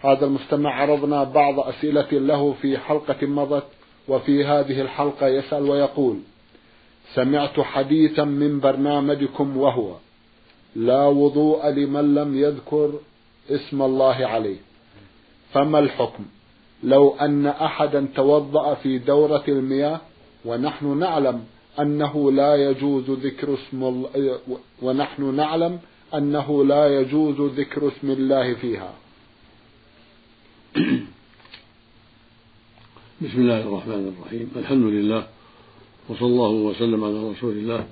هذا المستمع عرضنا بعض أسئلة له في حلقة مضت وفي هذه الحلقة يسأل ويقول سمعت حديثا من برنامجكم وهو لا وضوء لمن لم يذكر اسم الله عليه. فما الحكم؟ لو أن أحدا توضأ في دورة المياه ونحن نعلم أنه لا يجوز ذكر اسم الله ونحن نعلم أنه لا يجوز ذكر اسم الله فيها. بسم الله الرحمن الرحيم. الحمد لله وصلى الله وسلم على رسول الله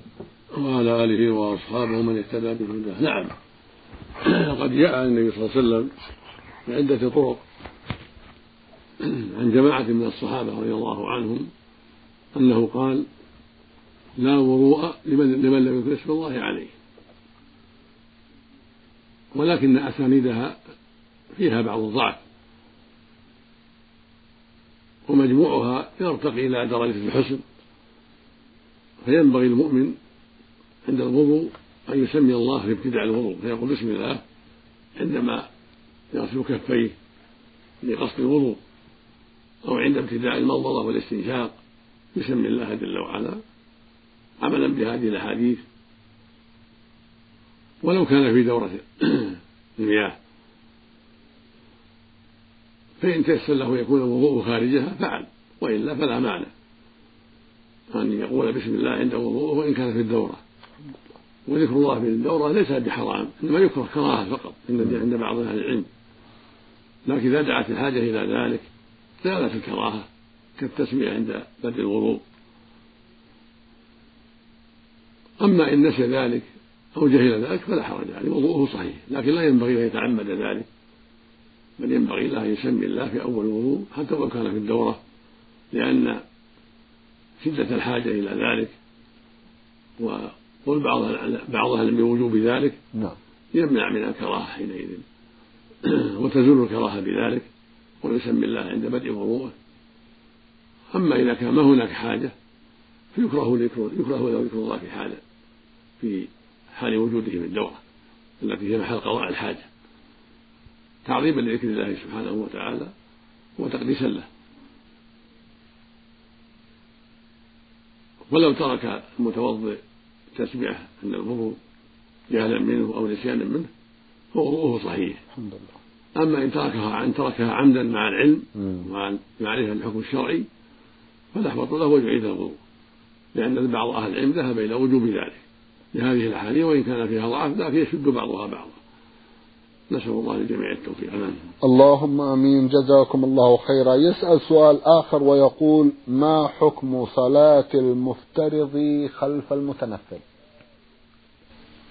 وعلى آله وأصحابه من اهتدى بهداه. نعم. لقد جاء عن النبي صلى الله عليه وسلم بعدة طرق عن جماعة من الصحابة رضي الله عنهم أنه قال لا وضوء لمن لمن لم يكن اسم الله عليه. ولكن أسانيدها فيها بعض الضعف. ومجموعها يرتقي إلى درجة الحسن. فينبغي المؤمن عند الوضوء أن يسمي الله في ابتداء الوضوء فيقول بسم الله عندما يغسل كفيه لقصد الوضوء أو عند ابتداء المضمضة والاستنشاق يسمي الله جل وعلا عملا بهذه الأحاديث. ولو كان في دورة المياه. فإن تيسر له يكون الوضوء خارجها فعل. وإلا فلا معنى أن يقول بسم الله عند وضوءه وإن كان في الدورة. وذكر الله في الدورة ليس بحرام إنما يكره كراهة فقط عند بعض أهل العلم. لكن إذا دعت الحاجة إلى ذلك زالت الكراهة كالتسمية عند بدء الوضوء. أما إن نسي ذلك أو جهل ذلك فلا حرج عليه وضوءه صحيح لكن لا ينبغي أن يتعمد ذلك. بل ينبغي له أن يسمي الله في أول الوضوء حتى ولو كان في الدورة لأن شدة الحاجة إلى ذلك وقول بعض بعض أهل بوجوب ذلك نعم. يمنع من الكراهة حينئذ. وتزول الكراهة بذلك ويسمي الله عند بدء وضوءه. أما إذا كان ما هناك حاجة فيكره يكره له ذكر الله في حال في حال وجوده في الدورة التي هي محل قضاء الحاجة. تعظيما لذكر الله سبحانه وتعالى وتقديسا له. ولو ترك المتوضئ تسبيحه عند الوضوء جهلا منه أو نسيانا منه فوضوءه صحيح. الحمد لله. أما إن تركها إن تركها عمدا مع العلم ومع معرفه الحكم الشرعي فالاحوط له ان يعيد الوضوء لأن بعض أهل العلم ذهب إلى وجوب ذلك لهذه الأحاديث وإن كان فيها ضعف لكن يشد بعضها بعضا. نسأل الله للجميع التوفيق. نعم اللهم آمين. جزاكم الله خيرا. يسأل سؤال آخر ويقول ما حكم صلاة المفترض خلف المتنفل؟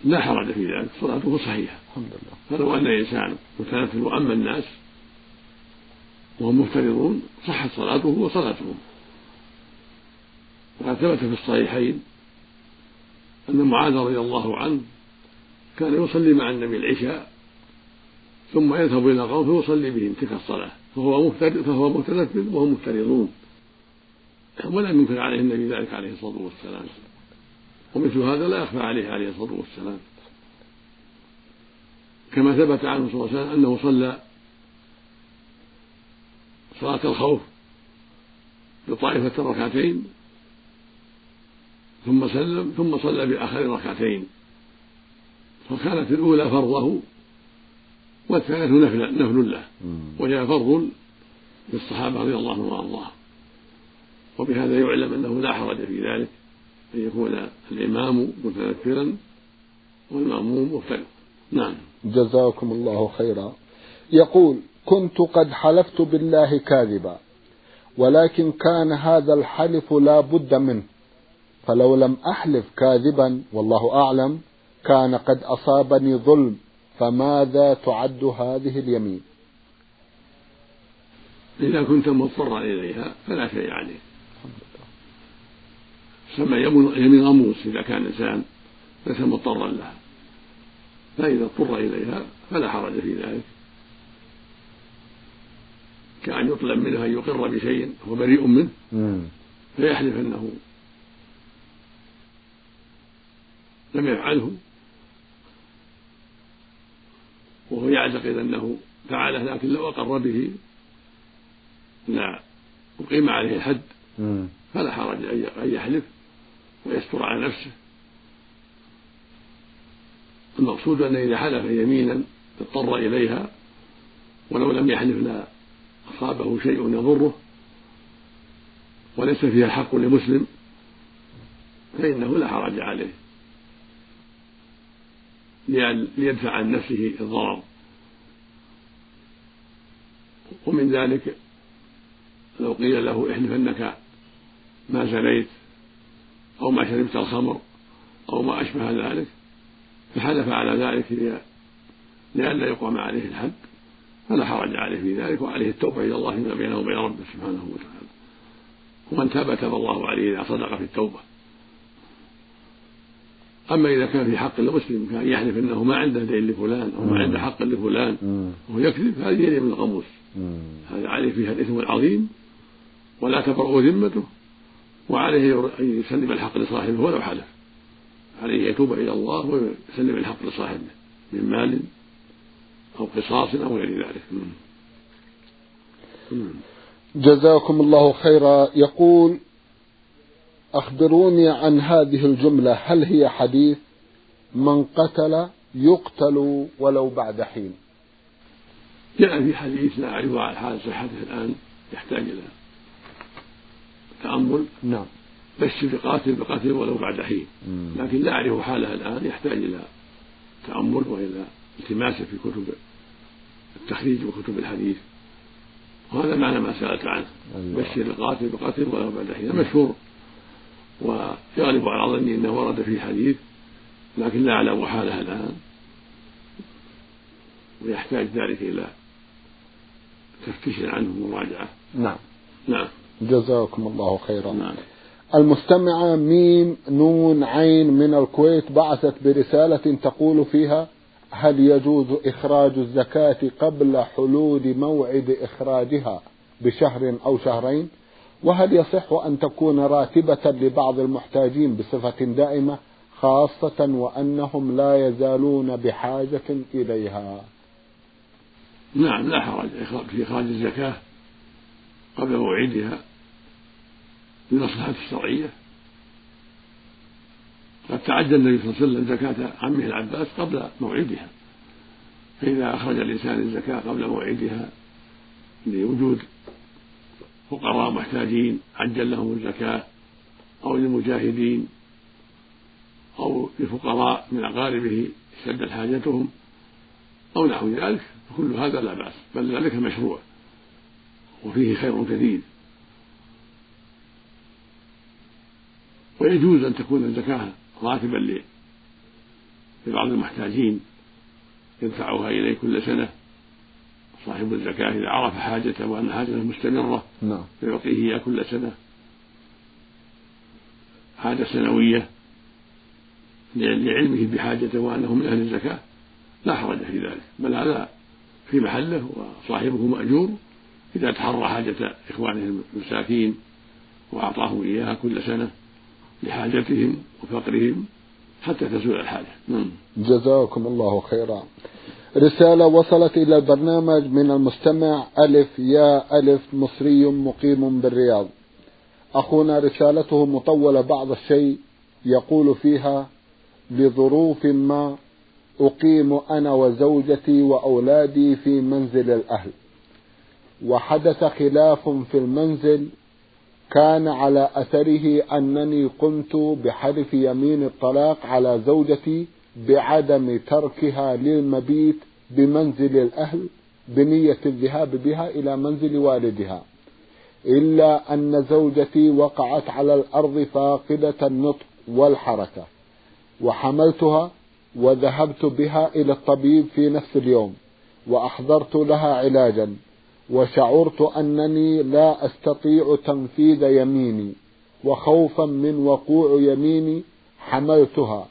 لا حرج في ذلك. صلاته صحيحة. الحمد لله. فلو أن إنسان متنفل وأما الناس وهم مفترضون صحت صلاته وصلاتهم وقد ثبت في الصحيحين أن معاذ رضي الله عنه كان يصلي مع النبي العشاء ثم يذهب إلى قوم فيصلي بهم تلك الصلاة فهو مفترض فهو متنفل وهم مفترضون. ولم ينكر عليه النبي ذلك عليه الصلاة والسلام. ومثل هذا لا يخفى عليه عليه الصلاة والسلام. كما ثبت عنه صلى الله عليه وسلم أنه صلى صلاة الخوف بطائفة ركعتين ثم سلم ثم صلى بآخر ركعتين. فكانت الأولى فرضه والثالث نفل نفل له. وهي فرض للصحابة رضي الله عنهم وأرضاهم. وبهذا يعلم أنه لا حرج في ذلك أن يكون الإمام متنفرا والمأموم مفترضا. نعم. جزاكم الله خيرا. يقول كنت قد حلفت بالله كاذبا ولكن كان هذا الحلف لا بد منه. فلو لم أحلف كاذبا والله أعلم كان قد أصابني ظلم فماذا تعد هذه اليمين؟ إذا كنت مضطرا إليها فلا شيء عليه. سمى يمين غموس إذا كان الإنسان ليس مضطرا لها. فإذا اضطر إليها فلا حرج في ذلك. كأن يطلب منه أن يقر بشيء هو بريء منه فيحلف أنه لم يفعله وهو يعتقد أنه فعله لكن لو أقر به لا أقيم عليه الحد فلا حرج أن يحلف ويستر على نفسه. المقصود أن إذا حلف يمينا اضطر إليها ولو لم يحلف لا أصابه شيء يضره وليس فيها حق لمسلم فإنه لا حرج عليه. ليدفع عن نفسه الضرر. ومن ذلك لو قيل له احلف انك ما زنيت أو ما شربت الخمر أو ما أشبه ذلك فحلف على ذلك لئلا يقام عليه الحد فلا حرج عليه في ذلك وعليه التوبة إلى الله فيما بينه وبين ربه سبحانه وتعالى. ومن تاب تاب الله عليه إذا صدق في التوبة. أما إذا كان في حق المسلم كان يحلف أنه ما عنده دين لفلان أو ما عنده حق لفلان وهو يكذب هذه يد من الغموس هذا عليه فيها الإثم العظيم ولا تبرأ ذمته وعليه أن يسلم الحق لصاحبه ولو حلف. عليه يتوب إلى الله ويسلم الحق لصاحبه من مال أو قصاص أو غير ذلك. جزاكم الله خيرا. يقول أخبروني عن هذه الجملة هل هي حديث من قتل يقتل ولو بعد حين؟ جاء في حديث لا أعرف على حال صحته الآن يحتاج إلى تأمل. نعم. بشر بقاتل بقاتل ولو بعد حين. لكن لا أعرف حالها الآن يحتاج إلى تأمل وإلى التماسه في كتب التخريج وكتب الحديث. وهذا معنى ما سألت عنه. أيوة. بشر القاتل بقاتل ولو بعد حين. المشهور ويغلب على ظني أنه ورد في حديث لكن لا أعلم حالها الان ويحتاج ذلك إلى تفتيش عنه ومراجعة. نعم. نعم. جزاكم الله خيرا. نعم. المستمعة ميم نون عين من الكويت بعثت برسالة تقول فيها هل يجوز إخراج الزكاة قبل حلول موعد إخراجها بشهر أو شهرين؟ وهل يصح أن تكون راتبة لبعض المحتاجين بصفة دائمة خاصة وأنهم لا يزالون بحاجة إليها؟ نعم لا حرج. في إخراج الزكاة قبل موعدها للمصلحة الشرعية. قد تعدى النبي صلى الله عليه وسلم زكاة عمه العباس قبل موعدها. فإذا أخرج الإنسان الزكاة قبل موعدها لوجود فقراء محتاجين عجل لهم الزكاة أو للمجاهدين أو لفقراء من أقاربه اشتدت حاجتهم أو نحو ذلك. فكل هذا لا بأس بل ذلك مشروع وفيه خير كثير. ويجوز أن تكون الزكاة راتبا لبعض المحتاجين يدفعها إليه كل سنة. صاحب الزكاة إذا عرف حاجته وأن حاجته مستمرة نعم. فيعطيه إياه كل سنة. حاجة سنوية لعلمه بحاجته وأنه من أهل الزكاة. لا حرج في ذلك. بل هذا في محله وصاحبه مأجور. إذا تحرى حاجة إخوانه المساكين وأعطاهم إياها كل سنة لحاجتهم وفقرهم حتى تزول الحاجة. نعم. جزاكم الله خيرا. رسالة وصلت إلى البرنامج من المستمع ألف يا ألف مصري مقيم بالرياض. أخونا رسالته مطولة بعض الشيء يقول فيها لظروف ما أقيم أنا وزوجتي وأولادي في منزل الأهل. وحدث خلاف في المنزل كان على أثره أنني قمت بحلف يمين الطلاق على زوجتي بعدم تركها للمبيت بمنزل الأهل بنية الذهاب بها إلى منزل والدها. إلا أن زوجتي وقعت على الأرض فاقدة النطق والحركة وحملتها وذهبت بها إلى الطبيب في نفس اليوم وأحضرت لها علاجا وشعرت أنني لا أستطيع تنفيذ يميني وخوفا من وقوع يميني حملتها.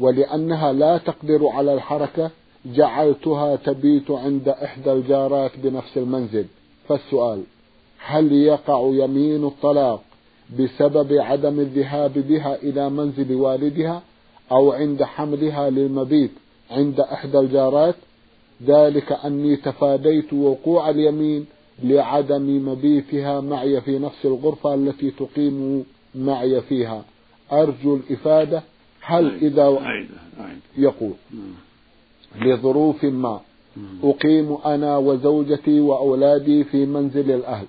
ولأنها لا تقدر على الحركة جعلتها تبيت عند إحدى الجارات بنفس المنزل. فالسؤال هل يقع يمين الطلاق بسبب عدم الذهاب بها إلى منزل والدها أو عند حملها للمبيت عند إحدى الجارات؟ ذلك أني تفاديت وقوع اليمين لعدم مبيتها معي في نفس الغرفة التي تقيم معي فيها. أرجو الإفادة. هل إذا يقول. لظروف ما. أقيم أنا وزوجتي وأولادي في منزل الأهل.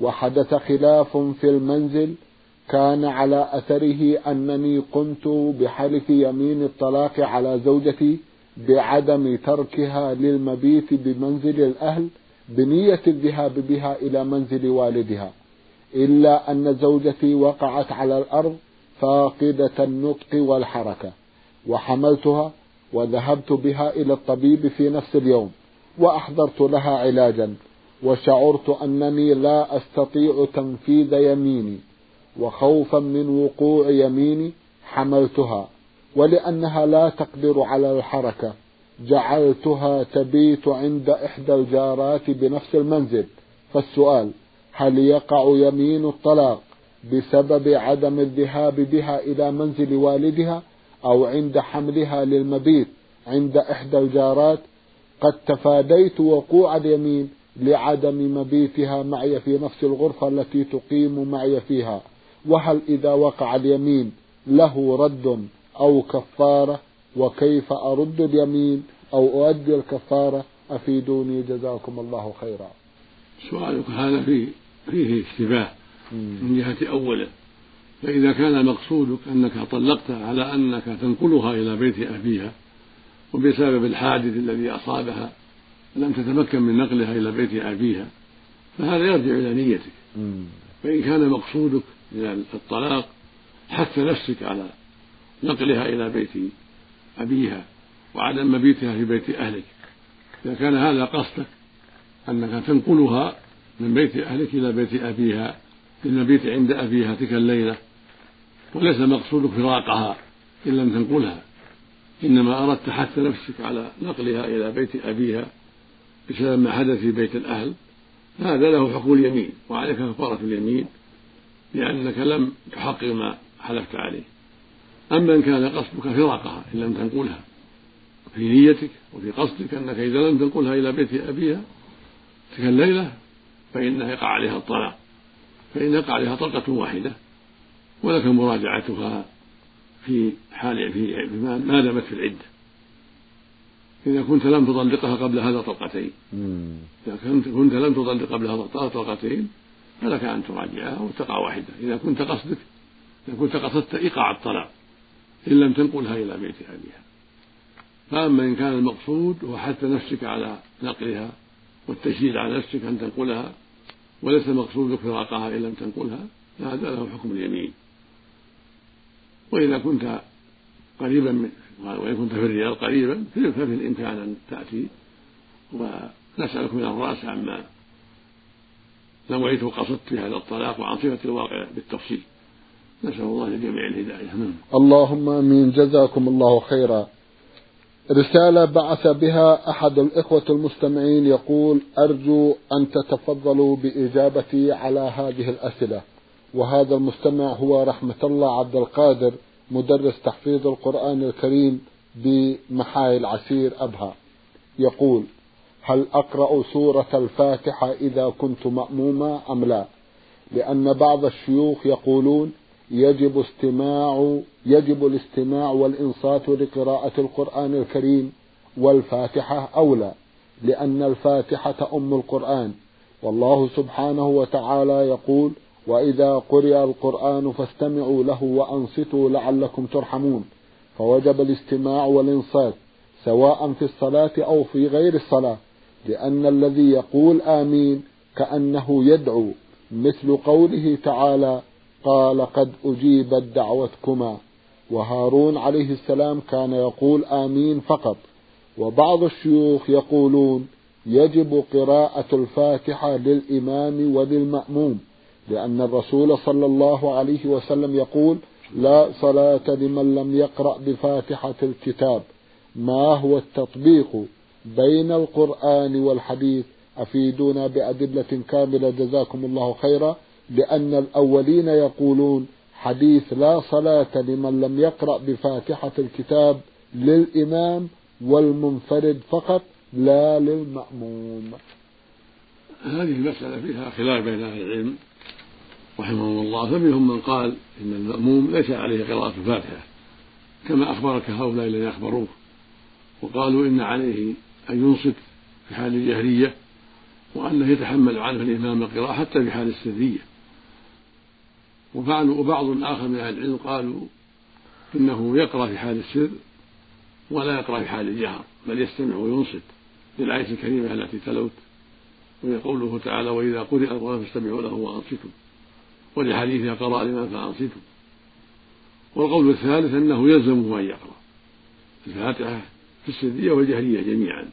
وحدث خلاف في المنزل. كان على أثره أنني قمت بحلف يمين الطلاق على زوجتي بعدم تركها للمبيت بمنزل الأهل بنية الذهاب بها إلى منزل والدها. إلا أن زوجتي وقعت على الأرض فاقدة النطق والحركة وحملتها وذهبت بها إلى الطبيب في نفس اليوم وأحضرت لها علاجا وشعرت أنني لا أستطيع تنفيذ يميني وخوفا من وقوع يميني حملتها ولأنها لا تقدر على الحركة جعلتها تبيت عند إحدى الجارات بنفس المنزل. فالسؤال هل يقع يمين الطلاق؟ بسبب عدم الذهاب بها إلى منزل والدها أو عند حملها للمبيت عند إحدى الجارات قد تفاديت وقوع اليمين لعدم مبيتها معي في نفس الغرفة التي تقيم معي فيها. وهل إذا وقع اليمين له رد أو كفارة؟ وكيف أرد اليمين أو أؤدي الكفارة؟ أفيدوني جزاكم الله خيرا. سؤالك هذا فيه فيه اشتباه. من جهة أوله. فإذا كان مقصودك أنك طلقتها على أنك تنقلها إلى بيت أبيها وبسبب الحادث الذي أصابها لم تتمكن من نقلها إلى بيت أبيها فهذا يرجع إلى نيتك. فإن كان مقصودك من الطلاق حث نفسك على نقلها إلى بيت أبيها وعدم مبيتها في بيت أهلك. إذا كان هذا قصدك أنك تنقلها من بيت أهلك إلى بيت أبيها للمبيت عند أبيها تلك الليلة وليس مقصودك فراقها إن لم تنقلها. إنما أردت حث نفسك على نقلها إلى بيت أبيها بسبب ما حدث في بيت الأهل. هذا له حكم اليمين وعليك كفارة اليمين لأنك لم تحقق ما حلفت عليه. أما إن كان قصدك فراقها إن لم تنقلها في نيتك وفي قصدك أنك إذا لم تنقلها إلى بيت أبيها تلك الليلة فإنها يقع عليها الطلاق. فإن يقع عليها طلقة واحدة ولك مراجعتها في حال في ما دامت في العدة. إذا كنت لم تطلقها قبل هذا طلقتين. إذا كنت, كنت لم تطلق قبل هذا طلقتين فلك أن تراجعها وتقع واحدة. إذا كنت قصدك إذا كنت قصدت إيقاع الطلاق إن لم تنقلها إلى بيت أبيها. فأما إن كان المقصود هو حث نفسك على نقلها والتشديد على نفسك أن تنقلها وليس مقصودك فراقها إن لم تنقلها فهذا له حكم اليمين. وإذا كنت قريبا من وإن كنت في الرياض قريبا ففي الإمكان أن تأتي. ونسألك من الرأس عما نويت وقصدت في هذا الطلاق وعن صفة الواقع بالتفصيل. نسأل الله للجميع الهداية. نعم. اللهم آمين. جزاكم الله خيرا. رسالة بعث بها أحد الإخوة المستمعين يقول أرجو أن تتفضلوا بإجابتي على هذه الأسئلة. وهذا المستمع هو رحمة الله عبد القادر مدرس تحفيظ القرآن الكريم بمحاي العسير أبها. يقول هل أقرأ سورة الفاتحة إذا كنت مأموما أم لا؟ لأن بعض الشيوخ يقولون يجب استماع يجب الاستماع والإنصات لقراءة القرآن الكريم والفاتحة أولى لأن الفاتحة أم القرآن. والله سبحانه وتعالى يقول وإذا قرئ القرآن فاستمعوا له وأنصتوا لعلكم ترحمون. فوجب الاستماع والإنصات سواء في الصلاة أو في غير الصلاة لأن الذي يقول آمين كأنه يدعو مثل قوله تعالى قال قد أجيبت دعوتكما. وهارون عليه السلام كان يقول آمين فقط. وبعض الشيوخ يقولون يجب قراءة الفاتحة للإمام وللمأموم لأن الرسول صلى الله عليه وسلم يقول لا صلاة لمن لم يقرأ بفاتحة الكتاب. ما هو التطبيق بين القرآن والحديث؟ أفيدونا بأدلة كاملة. جزاكم الله خيرا. لأن الأولين يقولون حديث لا صلاة لمن لم يقرأ بفاتحة الكتاب للإمام والمنفرد فقط لا للمأموم. هذه المسألة فيها خلاف بين أهل العلم رحمهم الله. فمنهم من قال إن المأموم ليس عليه قراءة الفاتحة كما أخبرك هؤلاء الذين أخبروه وقالوا إن عليه أن ينصت في حال الجهرية وأنه يتحمل عنه الإمام القراءة حتى في حال السرية. وفعلوا وبعض آخر من أهل العلم قالوا إنه يقرأ في حال السر ولا يقرأ في حال الجهر بل يستمع وينصت للآية الكريمة التي تلوت وهي قوله تعالى وإذا قرئ القرآن فاستمعوا له وأنصتوا ولحديث قرأ الإمام فأنصتوا. والقول الثالث أنه يلزمه أن يقرأ. الفاتحة في السرية والجهرية جميعا.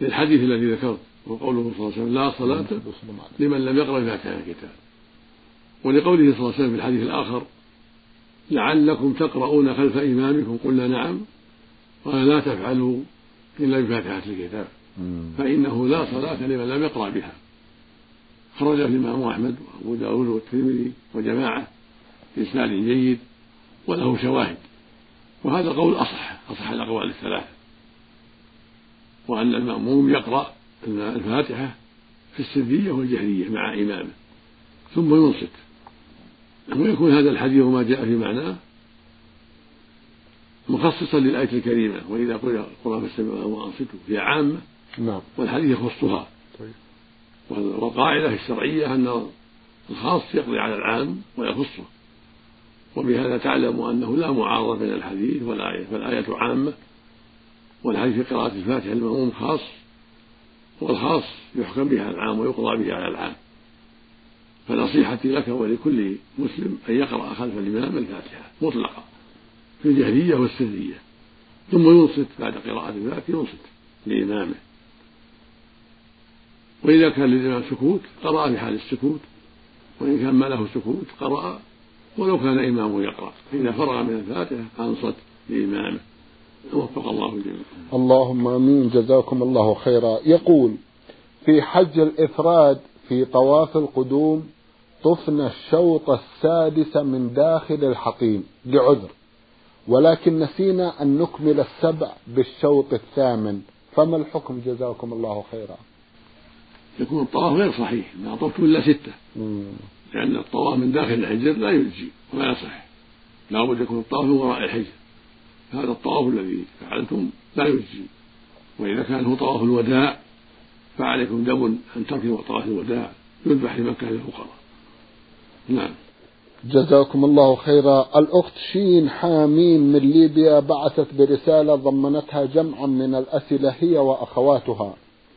للحديث الذي ذكرت وقوله صلى الله عليه وسلم لا صلاة لمن لم يقرأ فاتحة الكتاب. ولقوله صلى الله عليه وسلم في الحديث الآخر لعلكم تقرؤون خلف إمامكم. قلنا نعم. قال لا تفعلوا إلا بفاتحة الكتاب. فإنه لا صلاة لمن لم يقرأ بها. خرج الإمام أحمد وأبو داود والترمذي وجماعة بإسناد جيد وله شواهد. وهذا القول أصح أصح الأقوال الثلاثة. وأن المأموم يقرأ الفاتحة في السرية والجهرية مع إمامه ثم ينصت. ويكون هذا الحديث وما جاء في معناه مخصصا للآية الكريمة وإذا قرئ القرآن فاستمعوا وأنصتوا هي عامة. نعم. والحديث يخصها. طيب. والقاعدة الشرعية أن الخاص يقضي على العام ويخصه. وبهذا تعلم أنه لا معارضة بين الحديث والآية فالآية عامة. والحديث في قراءة الفاتحة المأموم خاص والخاص يحكم به على العام ويقضى به على العام. فنصيحتي لك ولكل مسلم أن يقرأ خلف الإمام الفاتحة مطلقا في الجهرية والسرية ثم ينصت بعد قراءة الفاتحة ينصت لإمامه. وإذا كان للإمام سكوت قرأ في حال السكوت وإن كان ما له سكوت قرأ ولو كان إمامه يقرأ. فإذا فرغ من الفاتحة أنصت لإمامه. وفق الله الجميع. اللهم آمين. جزاكم الله خيرا. يقول في حج الإفراد في طواف القدوم طفنا الشوط السادس من داخل الحطيم لعذر. ولكن نسينا أن نكمل السبع بالشوط الثامن. فما الحكم؟ جزاكم الله خيرا. يكون الطواف غير صحيح. ما طفت إلا ستة. مم. لأن الطواف من داخل الحجر لا يجزي ولا يصح. لا بد يكون الطواف من وراء الحجر. هذا الطواف الذي فعلتم لا يجزي. وإذا كان هو طواف الوداع فعليكم دم أن تركوا طواف الوداع. يذبح لمكة للفقراء. نعم. جزاكم الله خيرا. الأخت شين حامين من ليبيا بعثت برسالة ضمنتها جمعا من الأسئلة هي وأخواتها.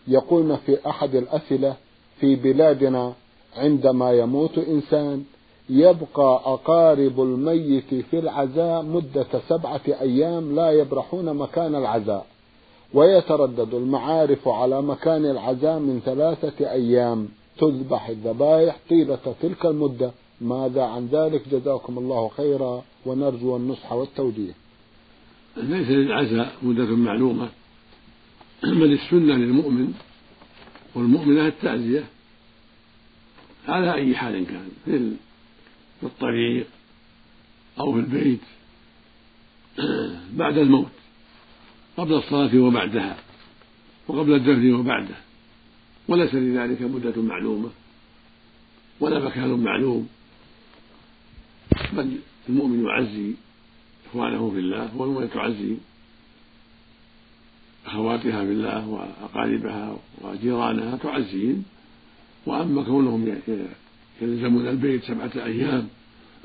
يقولن في أحد الأسئلة في بلادنا عندما يموت إنسان يبقى أقارب الميت في العزاء مدة سبعة أيام لا يبرحون مكان العزاء. ويتردد المعارف على مكان العزاء من ثلاثة أيام. تذبح الذبائح طيلة تلك المدة. ماذا عن ذلك؟ جزاكم الله خيرا ونرجو النصح والتوجيه. ليس للعزاء مدة معلومة. بل السنة للمؤمن والمؤمنة التعزية على أي حال كان في الطريق أو في البيت بعد الموت قبل الصلاة وبعدها وقبل الدفن وبعده. وليس لذلك مدة معلومة ولا مكان معلوم. بل المؤمن يعزي إخوانه في الله والمؤمنة تعزي أخواتها في الله وأقاربها وجيرانها تعزين وأما كونهم يلزمون البيت سبعة أيام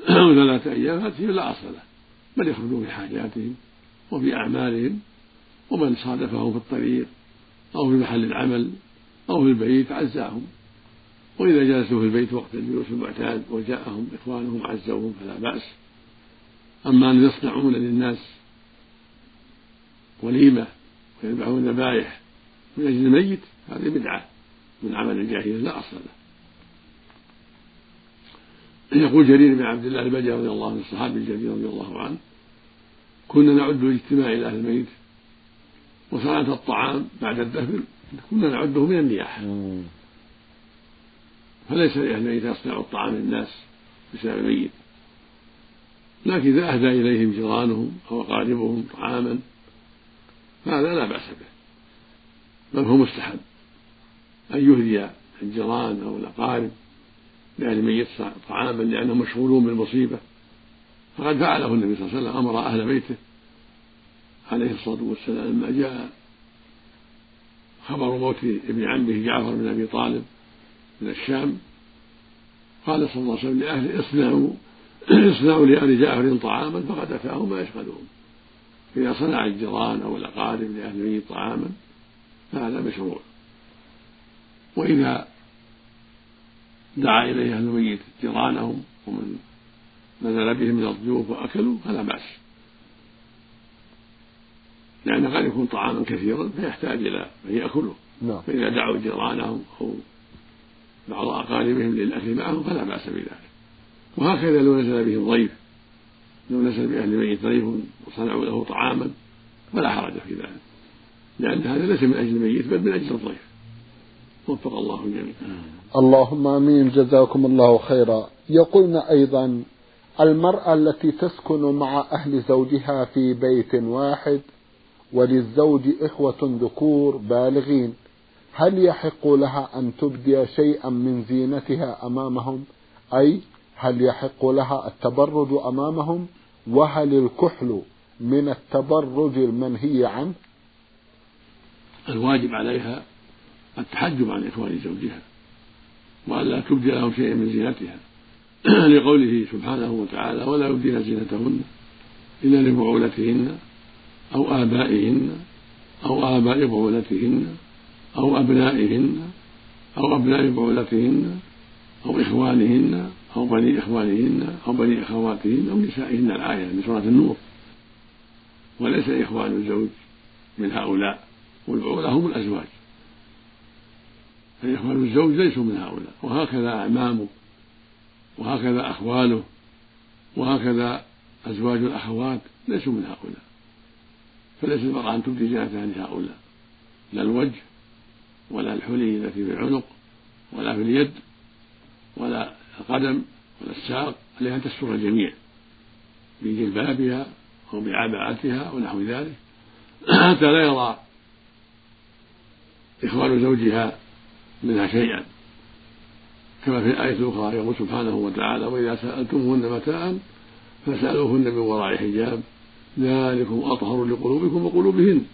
أو ثلاثة أيام هذه لا أصل له. بل يخرجون في حاجاتهم وفي أعمالهم ومن صادفهم في الطريق أو في محل العمل أو في البيت عزاهم. وإذا جلسوا في البيت وقت الجلوس المعتاد وجاءهم إخوانهم عزوهم فلا بأس. أما أن يصنعون للناس وليمة ويذبحون ذبائح من أجل الميت هذه بدعة. من عمل الجاهلية لا أصل له. يقول جرير بن عبد الله البجلي رضي الله عنه الصحابي الجليل رضي الله عنه كنا نعد الاجتماع إلى أهل الميت وصلاة الطعام بعد الدفن. كنا نعده من النياحة. فليس لأهل يصنع الطعام للناس بسبب الميت لكن إذا أهدى إليهم جيرانهم أو أقاربهم طعاما فهذا لا بأس به. بل هو مستحب أن يهدي الجيران أو الأقارب لأهل الميت طعاما لأنهم مشغولون بالمصيبة. فقد فعله النبي صلى الله عليه وسلم أمر أهل بيته عليه الصلاة والسلام لما جاء خبر موت ابن عمه جعفر بن أبي طالب من الشام قال صلى الله عليه وسلم لأهله اصنعوا اصنعوا لآل جعفر طعاما فقد أتاهم ما يشغلهم إذا صنع الجيران أو الأقارب لأهل الميت طعاما فهذا مشروع. وإذا دعا إليه أهل الميت جيرانهم ومن نزل بهم من الضيوف وأكلوا فلا بأس. لأن قد يكون طعاما كثيرا فيحتاج إلى من يأكله. نعم. فإذا دعوا جيرانهم أو بعض أقاربهم للأكل معهم فلا بأس بذلك. وهكذا لو نزل بهم ضيف لو نزل بأهل الميت ضيف وصنعوا له طعاما فلا حرج في ذلك. لأن هذا ليس من أجل الميت بل من أجل الضيف. وفق الله الجميع اللهم آمين. جزاكم الله خيرا. يقولنا أيضا المرأة التي تسكن مع أهل زوجها في بيت واحد وللزوج إخوة ذكور بالغين. هل يحق لها أن تبدي شيئا من زينتها أمامهم؟ أي هل يحق لها التبرج أمامهم؟ وهل الكحل من التبرج المنهي عنه؟ الواجب عليها التحجب عن إخوان زوجها وألا تبدي لهم شيئا من زينتها. لقوله سبحانه وتعالى ولا يبدين زينتهن إلا لبعولتهن أو آبائهن أو آباء بعولتهن أو أبنائهن أو أبناء بعولتهن أو إخوانهن أو بني إخوانهن أو بني أخواتهن أو نسائهن. الآية من سورة النور. وليس إخوان الزوج من هؤلاء والبعولة هم الأزواج. فإخوان الزوج ليسوا من هؤلاء. وهكذا أعمامه وهكذا أخواله وهكذا أزواج الأخوات ليسوا من هؤلاء. فليس المرأة أن تبدي زينتها لهؤلاء لا الوجه ولا الحلي التي في العنق ولا في اليد ولا القدم ولا الساق عليها أن تستر الجميع بجلبابها أو بعباءتها أو نحو ذلك حتى لا يرى إخوان زوجها منها شيئا. كما في الآية الأخرى يقول سبحانه وتعالى وإذا سألتموهن متاعا فسألوهن من وراء حجاب ذلكم أطهر لقلوبكم وقلوبهن.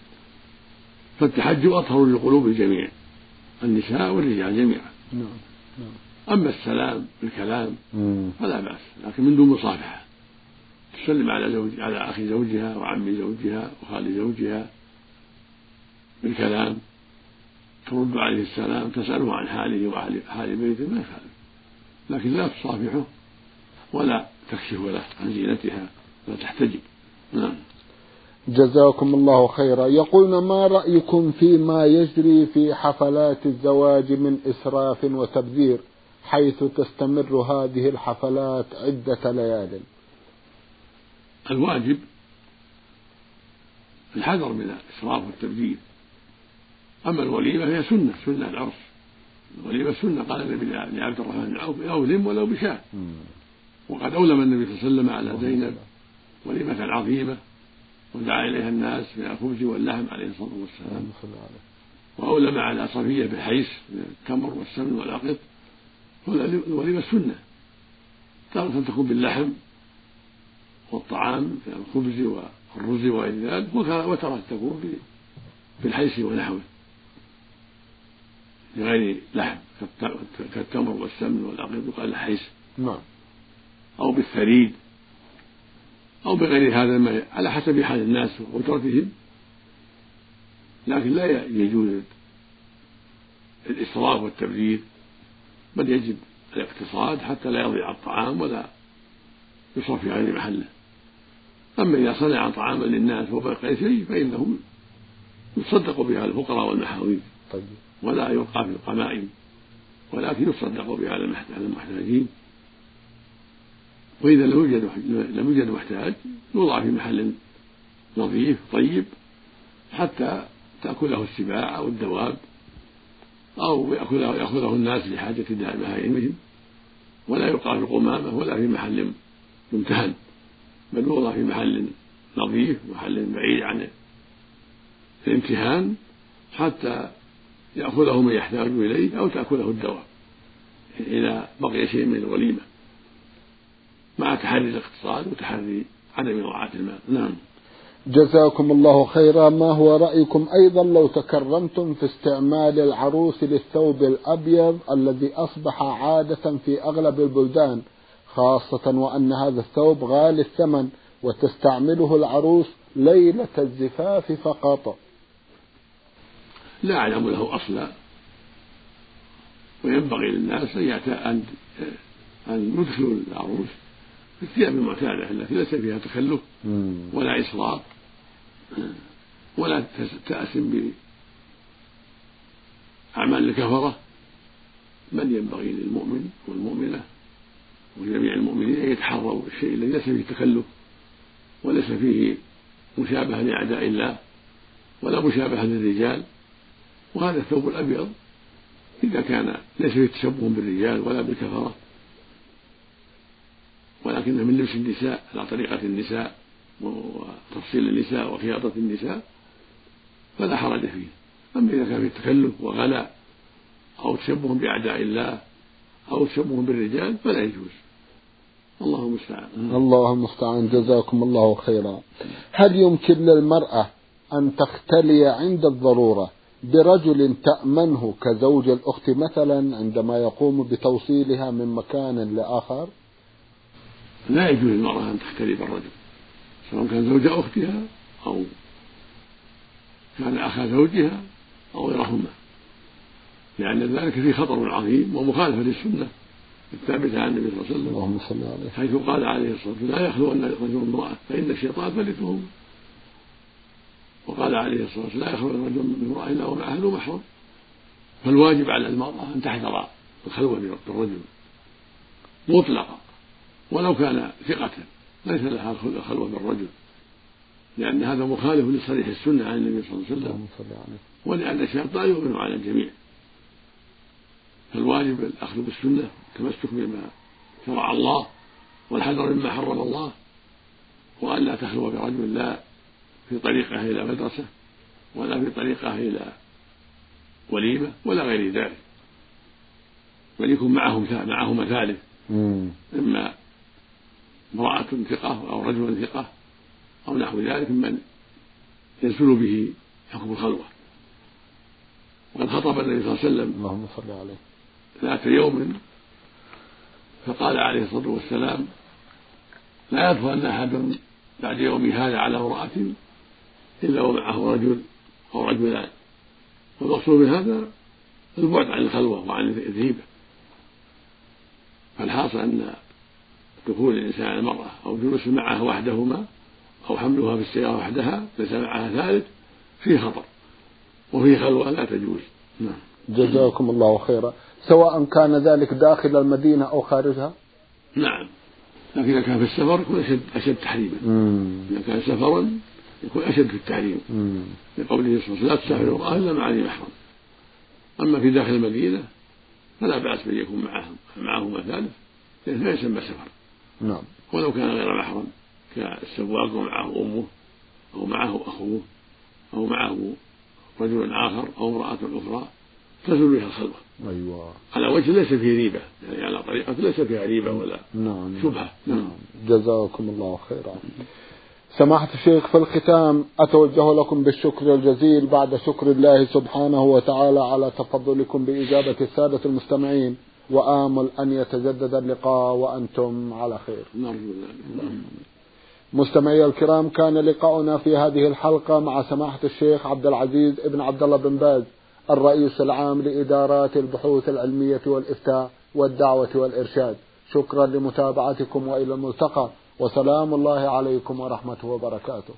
فالتحجب أطهر لقلوب الجميع. النساء والرجال جميعا. نعم نعم. أما السلام بالكلام فلا بأس. لكن من دون مصافحة تسلم على زوج على أخي زوجها وعم زوجها وخال زوجها بالكلام. ترد عليه السلام تسأله عن حاله وحال حال بيته ما يخالف. لكن لا تصافحه ولا تكشف له عن زينتها ولا تحتجب. نعم. جزاكم الله خيرا. يقولون ما رأيكم فيما يجري في حفلات الزواج من إسراف وتبذير حيث تستمر هذه الحفلات عدة ليال؟ الواجب الحذر من الإسراف والتبذير. أما الوليمة فهي سنة سنة العرس. الوليمة سنة قال النبي لعبد الرحمن بن عوف أولم ولو بشاة. وقد أولم النبي صلى الله عليه وسلم على زينب. وليمة عظيمة ودعا إليها الناس من الخبز واللحم عليه الصلاة والسلام. وأولم على صفية بالحيس من التمر والسمن والعقد والوليمة سنة. تارة تكون باللحم والطعام من الخبز والرز وغير ذلك وتارة تكون بالحيس ونحوه. بغير لحم كالتمر والسمن والعقيق يقال الحيس نعم. أو بالثريد. أو بغير هذا الماء على حسب حال الناس وقدرتهم لكن لا يجوز الإسراف والتبذير بل يجب الاقتصاد حتى لا يضيع الطعام ولا يصرف في غير محله. أما إذا صنع طعاما للناس وبقي شيء فإنه يصدق بها الفقراء والمحاويج طيب. ولا يلقى في القمائم ولكن يصدق بها على المحتاجين. وإذا لم يوجد لم يوجد محتاج يوضع في محل نظيف طيب حتى تأكله السباع أو الدواب أو يأخذه, يأخذه الناس لحاجة بهائمهم ولا يلقى في القمامة ولا في محل ممتهن بل يوضع في محل نظيف محل بعيد عن الامتهان حتى يأخذه من يحتاج إليه أو تأكله الدواب إذا بقي شيء من الوليمة. مع تحري الاقتصاد وتحري عدم إضاعة المال. نعم. جزاكم الله خيرا. ما هو رأيكم أيضا لو تكرمتم في استعمال العروس للثوب الأبيض الذي أصبح عادة في أغلب البلدان خاصة وأن هذا الثوب غالي الثمن وتستعمله العروس ليلة الزفاف فقط؟ لا أعلم له أصلا وينبغي للناس أن أن يدخلوا العروس في الثياب المعتادة التي ليس فيها تخلف ولا إسراف ولا تأسم بأعمال الكفرة. بل ينبغي للمؤمن والمؤمنة وجميع المؤمنين أن يتحروا الشيء الذي ليس فيه تكلف وليس فيه مشابهة لأعداء الله ولا مشابهة للرجال. وهذا الثوب الأبيض إذا كان ليس فيه تشبه بالرجال ولا بالكفرة ولكنه من لبس النساء على طريقة النساء وتفصيل النساء وخياطة النساء فلا حرج فيه. أما إذا كان فيه تكلف وغلاء أو تشبه بأعداء الله أو تشبه بالرجال فلا يجوز. الله المستعان. الله المستعان. جزاكم الله خيرا. هل يمكن للمرأة أن تختلي عند الضرورة برجل تأمنه كزوج الأخت مثلا عندما يقوم بتوصيلها من مكان لآخر؟ لا يجوز للمرأة أن تختلي بالرجل سواء كان زوج أختها أو كان أخا زوجها أو غيرهما لأن ذلك فيه خطر عظيم ومخالفة للسنة الثابتة عن النبي صلى الله عليه وسلم. اللهم صل عليه حيث قال عليه الصلاة والسلام لا يخلو أن رجل امرأة فإن الشيطان ثالثهما وقال عليه الصلاة والسلام لا يخلو الرجل من امرأة إلا ومعه ذو محرم. فالواجب على المرأة أن تحذر الخلوة بالرجل مطلقا. ولو كان ثقة ليس لها الخلوة بالرجل لأن هذا مخالف لصريح السنة عن النبي صلى الله عليه وسلم. ولأن الشيطان يؤمن على الجميع. فالواجب الأخذ بالسنة التمسك بما شرع الله والحذر مما حرم الله وأن لا تخلو برجل لا في طريقه إلى مدرسة ولا في طريقه إلى وليمة ولا غير ذلك. بل يكون معهم معهما ثالث إما امرأة ثقة أو رجل ثقة أو نحو ذلك ممن ينزل به حكم الخلوة. وقد خطب النبي صلى الله عليه وسلم اللهم صل عليه. ذات يوم فقال عليه الصلاة والسلام لا يدخلن أحد بعد يوم هذا على امرأة إلا ومعه رجل أو رجلان. والمقصود من هذا البعد عن الخلوة وعن الذهيبة. فالحاصل أن دخول الإنسان على المرأة أو جلوس معها وحدهما أو حملها في السيارة وحدها ليس معها ثالث فيه خطر وفيه خلوة لا تجوز. نعم. جزاكم الله خيرا. سواء كان ذلك داخل المدينة أو خارجها؟ نعم. لكن إذا كان في السفر يكون أشد أشد تحريما. إذا كان سفرا يكون أشد في التحريم. لقوله صلى الله عليه وسلم لا تسافر المرأة إلا مع ذي محرم. أما في داخل المدينة فلا بأس بأن يكون معهم معهما ثالث لأنه لا يسمى سفر. نعم. ولو كان غير محرم كالسواق ومعه أمه أو معه أخوه أو معه رجل آخر أو امرأة أخرى تزول بها الخلوة. أيوة. على وجه ليس فيه ريبة يعني على طريقة ليس فيها ريبة ولا نعم. شبهة. نعم, نعم. جزاكم الله خيرا. سماحة الشيخ في الختام أتوجه لكم بالشكر الجزيل بعد شكر الله سبحانه وتعالى على تفضلكم بإجابة السادة المستمعين. وآمل أن يتجدد اللقاء وأنتم على خير. مستمعي الكرام كان لقاؤنا في هذه الحلقة مع سماحة الشيخ عبد العزيز ابن عبد الله بن باز الرئيس العام لإدارات البحوث العلمية والإفتاء والدعوة والإرشاد. شكرا لمتابعتكم وإلى الملتقى وسلام الله عليكم ورحمته وبركاته.